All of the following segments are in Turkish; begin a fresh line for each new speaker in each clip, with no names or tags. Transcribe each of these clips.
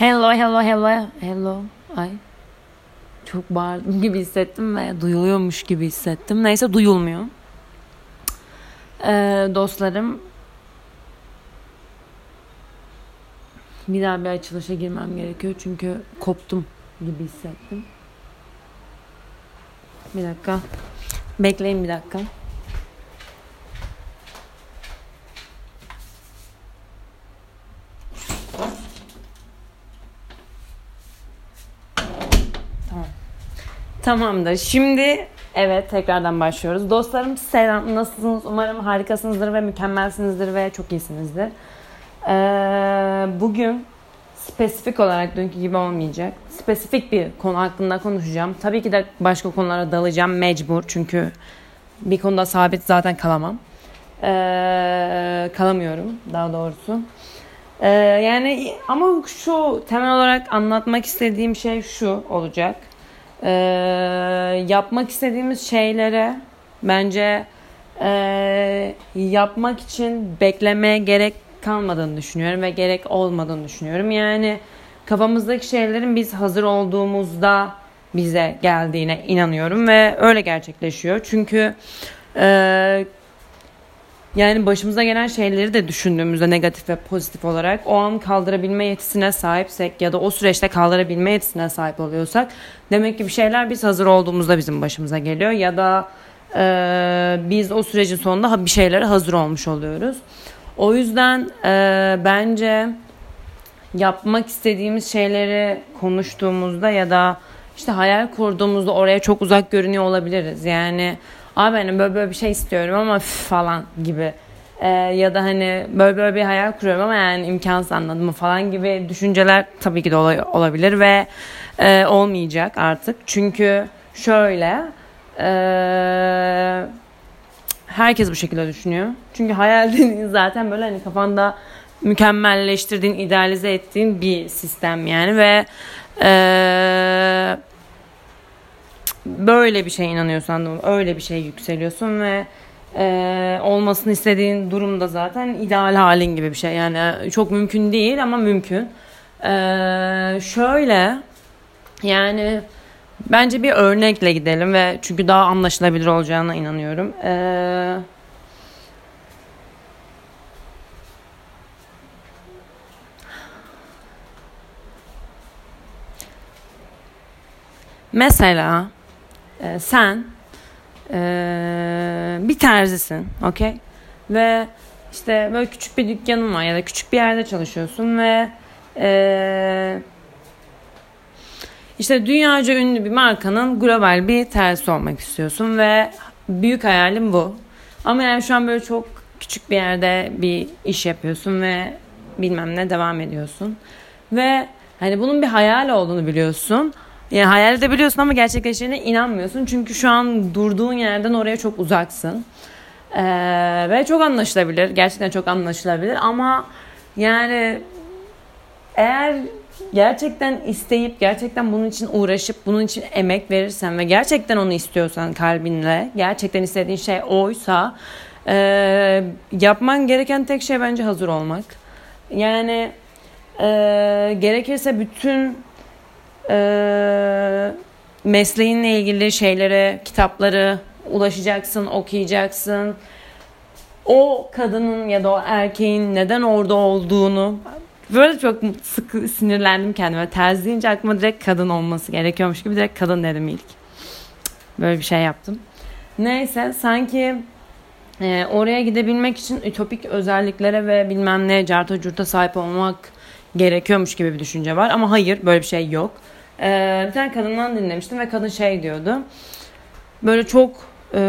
Hello, hello, hello, hello. Ay. Çok bağırdım gibi hissettim ve duyuluyormuş gibi hissettim. Neyse duyulmuyor. Ee, dostlarım bir daha bir açılışa girmem gerekiyor çünkü koptum gibi hissettim. Bir dakika. Bekleyin bir dakika. Tamam. Tamamdır. Şimdi evet tekrardan başlıyoruz. Dostlarım selam. Nasılsınız? Umarım harikasınızdır ve mükemmelsinizdir ve çok iyisinizdir. Ee, bugün spesifik olarak dünkü gibi olmayacak. Spesifik bir konu hakkında konuşacağım. Tabii ki de başka konulara dalacağım mecbur. Çünkü bir konuda sabit zaten kalamam. Ee, kalamıyorum daha doğrusu. Ee, yani ama şu temel olarak anlatmak istediğim şey şu olacak. Ee, yapmak istediğimiz şeylere bence e, yapmak için beklemeye gerek kalmadığını düşünüyorum ve gerek olmadığını düşünüyorum. Yani kafamızdaki şeylerin biz hazır olduğumuzda bize geldiğine inanıyorum ve öyle gerçekleşiyor. Çünkü e, yani başımıza gelen şeyleri de düşündüğümüzde negatif ve pozitif olarak o an kaldırabilme yetisine sahipsek ya da o süreçte kaldırabilme yetisine sahip oluyorsak demek ki bir şeyler biz hazır olduğumuzda bizim başımıza geliyor ya da e, biz o sürecin sonunda bir şeylere hazır olmuş oluyoruz. O yüzden e, bence yapmak istediğimiz şeyleri konuştuğumuzda ya da işte hayal kurduğumuzda oraya çok uzak görünüyor olabiliriz. Yani abi hani böyle böyle bir şey istiyorum ama falan gibi. Ee, ya da hani böyle böyle bir hayal kuruyorum ama yani imkansız anladım mı falan gibi düşünceler tabii ki de olabilir ve e, olmayacak artık. Çünkü şöyle e, herkes bu şekilde düşünüyor. Çünkü hayal dediğin zaten böyle hani kafanda mükemmelleştirdiğin, idealize ettiğin bir sistem yani ve eee böyle bir şey inanıyorsan öyle bir şey yükseliyorsun ve e, olmasını istediğin durumda zaten ideal halin gibi bir şey. Yani çok mümkün değil ama mümkün. E, şöyle yani bence bir örnekle gidelim ve çünkü daha anlaşılabilir olacağına inanıyorum. E, mesela e, sen e, bir terzisin, okey? Ve işte böyle küçük bir dükkanın var ya da küçük bir yerde çalışıyorsun ve e, işte dünyaca ünlü bir markanın global bir terzi olmak istiyorsun ve büyük hayalim bu. Ama yani şu an böyle çok küçük bir yerde bir iş yapıyorsun ve bilmem ne devam ediyorsun. Ve hani bunun bir hayal olduğunu biliyorsun. Yani hayal edebiliyorsun ama gerçekleşeceğine inanmıyorsun. Çünkü şu an durduğun yerden oraya çok uzaksın. Ee, ve çok anlaşılabilir. Gerçekten çok anlaşılabilir. Ama yani eğer gerçekten isteyip gerçekten bunun için uğraşıp bunun için emek verirsen ve gerçekten onu istiyorsan kalbinle gerçekten istediğin şey oysa e, yapman gereken tek şey bence hazır olmak. Yani e, gerekirse bütün e, mesleğinle ilgili şeylere, kitapları ulaşacaksın, okuyacaksın. O kadının ya da o erkeğin neden orada olduğunu böyle çok sıkı sinirlendim kendime. Terzi deyince aklıma direkt kadın olması gerekiyormuş gibi direkt kadın dedim ilk. Böyle bir şey yaptım. Neyse sanki e, oraya gidebilmek için ütopik özelliklere ve bilmem ne carta curta sahip olmak gerekiyormuş gibi bir düşünce var. Ama hayır böyle bir şey yok. Ee, bir tane kadından dinlemiştim ve kadın şey diyordu. Böyle çok e,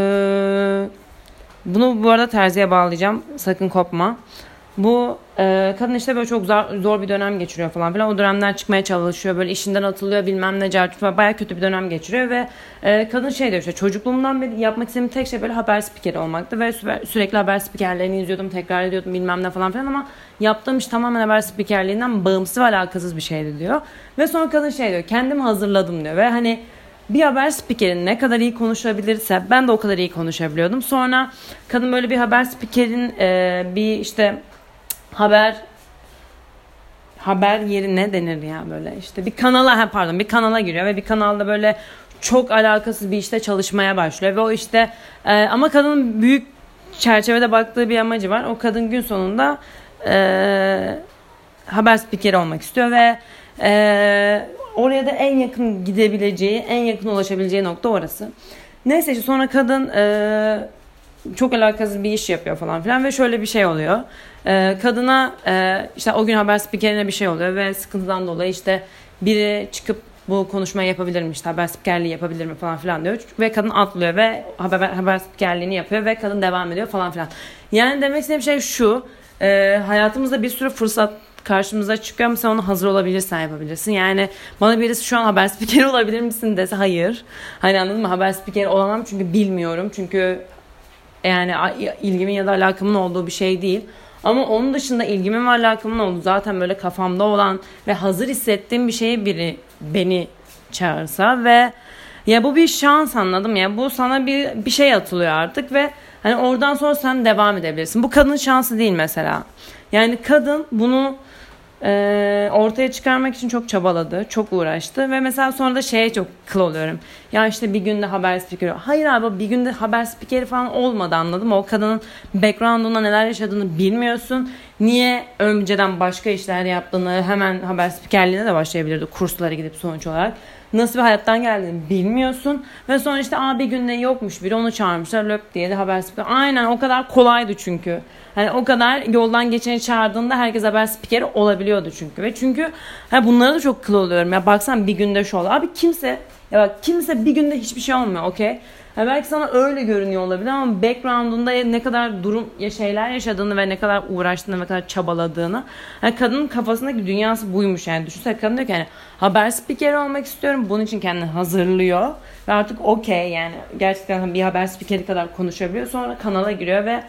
bunu bu arada terziye bağlayacağım. Sakın kopma. Bu e, kadın işte böyle çok zor, zor bir dönem geçiriyor falan filan. O dönemden çıkmaya çalışıyor. Böyle işinden atılıyor bilmem ne cartut Baya kötü bir dönem geçiriyor ve e, kadın şey diyor işte çocukluğumdan beri yapmak istediğim tek şey böyle haber spikeri olmaktı. Ve sü- sürekli haber spikerlerini izliyordum, tekrar ediyordum bilmem ne falan filan ama yaptığım iş tamamen haber spikerliğinden bağımsız ve alakasız bir şeydi diyor. Ve sonra kadın şey diyor kendimi hazırladım diyor ve hani bir haber spikerin ne kadar iyi konuşabilirse ben de o kadar iyi konuşabiliyordum. Sonra kadın böyle bir haber spikerin e, bir işte haber haber yeri ne denir ya böyle işte bir kanala ha pardon bir kanala giriyor ve bir kanalda böyle çok alakasız bir işte çalışmaya başlıyor ve o işte e, ama kadının büyük çerçevede baktığı bir amacı var. O kadın gün sonunda e, haber spikeri olmak istiyor ve e, oraya da en yakın gidebileceği, en yakın ulaşabileceği nokta orası. Neyse işte sonra kadın e, çok alakasız bir iş yapıyor falan filan ve şöyle bir şey oluyor. E, kadına e, işte o gün haber spikerine bir şey oluyor ve sıkıntıdan dolayı işte biri çıkıp bu konuşmayı yapabilir mi işte haber spikerliği yapabilir mi falan filan diyor. Ve kadın atlıyor ve haber, haber spikerliğini yapıyor ve kadın devam ediyor falan filan. Yani demek istediğim şey şu. E, hayatımızda bir sürü fırsat karşımıza çıkıyor ama sen ona hazır olabilirsen yapabilirsin. Yani bana birisi şu an haber spikeri olabilir misin dese hayır. Hani anladın mı? Haber spikeri olamam çünkü bilmiyorum. Çünkü yani ilgimin ya da alakamın olduğu bir şey değil. Ama onun dışında ilgimin ve alakamın olduğu zaten böyle kafamda olan ve hazır hissettiğim bir şeyi biri beni çağırsa ve ya bu bir şans anladım ya bu sana bir bir şey atılıyor artık ve hani oradan sonra sen devam edebilirsin. Bu kadının şansı değil mesela. Yani kadın bunu e, ortaya çıkarmak için çok çabaladı, çok uğraştı ve mesela sonra da şeye çok kıl oluyorum. Ya işte bir günde haber spikeri. Hayır abi bir günde haber spikeri falan olmadı anladım? O kadının background'unda neler yaşadığını bilmiyorsun. Niye önceden başka işler yaptığını hemen haber spikerliğine de başlayabilirdi kurslara gidip sonuç olarak nasıl bir hayattan geldiğini bilmiyorsun. Ve sonra işte Aa, bir günde yokmuş biri onu çağırmışlar löp diye de haber spikeri. Aynen o kadar kolaydı çünkü. Hani o kadar yoldan geçeni çağırdığında herkes haber spikeri olabiliyordu çünkü. Ve çünkü hani bunlara da çok kıl oluyorum. Ya baksan bir günde şu oldu. Abi kimse ya bak kimse bir günde hiçbir şey olmuyor okey. Yani belki sana öyle görünüyor olabilir ama background'unda ne kadar durum ya şeyler yaşadığını ve ne kadar uğraştığını ne kadar çabaladığını. Yani kadının kafasındaki dünyası buymuş yani. Düşünsene kadın diyor ki hani haber spikeri olmak istiyorum. Bunun için kendini hazırlıyor. Ve artık okey yani gerçekten bir haber spikeri kadar konuşabiliyor. Sonra kanala giriyor ve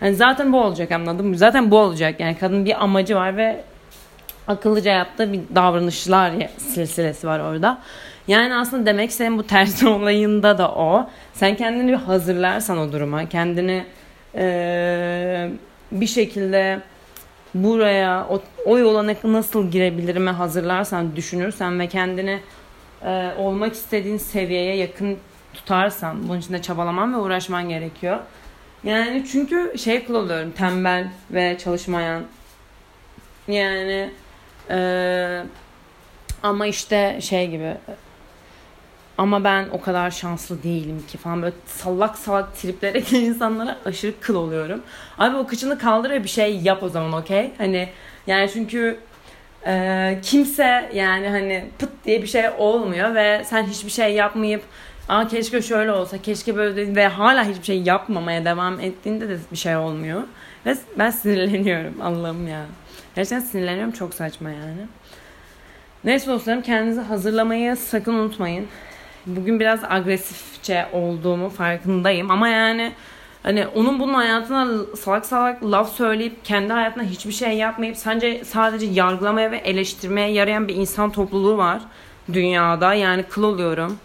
yani zaten bu olacak anladın mı? Zaten bu olacak yani kadın bir amacı var ve akıllıca yaptığı bir davranışlar silsilesi var orada. Yani aslında demek istediğim bu ters olayında da o. Sen kendini bir hazırlarsan o duruma, kendini ee, bir şekilde buraya o, o yola nasıl girebilirime hazırlarsan, düşünürsen ve kendini e, olmak istediğin seviyeye yakın tutarsan, bunun için de çabalaman ve uğraşman gerekiyor. Yani çünkü şey kullanıyorum tembel ve çalışmayan. Yani ee, ama işte şey gibi ama ben o kadar şanslı değilim ki falan böyle salak salak triplere insanlara aşırı kıl oluyorum. Abi o kıçını kaldır ve bir şey yap o zaman okey? Hani yani çünkü e, kimse yani hani pıt diye bir şey olmuyor ve sen hiçbir şey yapmayıp Aa keşke şöyle olsa, keşke böyle ve hala hiçbir şey yapmamaya devam ettiğinde de bir şey olmuyor. Ve ben sinirleniyorum Allah'ım ya. Gerçekten sinirleniyorum çok saçma yani. Neyse dostlarım kendinizi hazırlamayı sakın unutmayın. Bugün biraz agresifçe olduğumu farkındayım ama yani hani onun bunun hayatına salak salak laf söyleyip kendi hayatına hiçbir şey yapmayıp sence sadece yargılamaya ve eleştirmeye yarayan bir insan topluluğu var dünyada. Yani kıl oluyorum.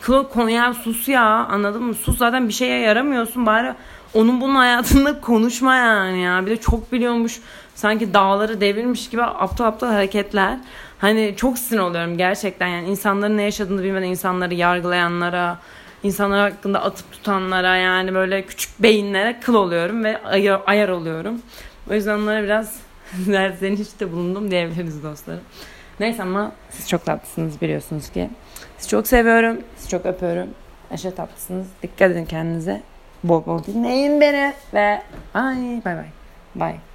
Kıl konuya sus ya anladın mı? Sus zaten bir şeye yaramıyorsun bari onun bunun hayatında konuşma yani ya. Bir de çok biliyormuş sanki dağları devirmiş gibi aptal aptal hareketler. Hani çok sinir oluyorum gerçekten yani insanların ne yaşadığını bilmeden insanları yargılayanlara, insanlar hakkında atıp tutanlara yani böyle küçük beyinlere kıl oluyorum ve ayar, ayar oluyorum. O yüzden onlara biraz işte bulundum diyebiliriz dostlarım. Neyse ama siz çok tatlısınız biliyorsunuz ki. Sizi çok seviyorum. Sizi çok öpüyorum. Aşırı tatlısınız. Dikkat edin kendinize. Bol bol dinleyin beni ve bye bye bye. Bye.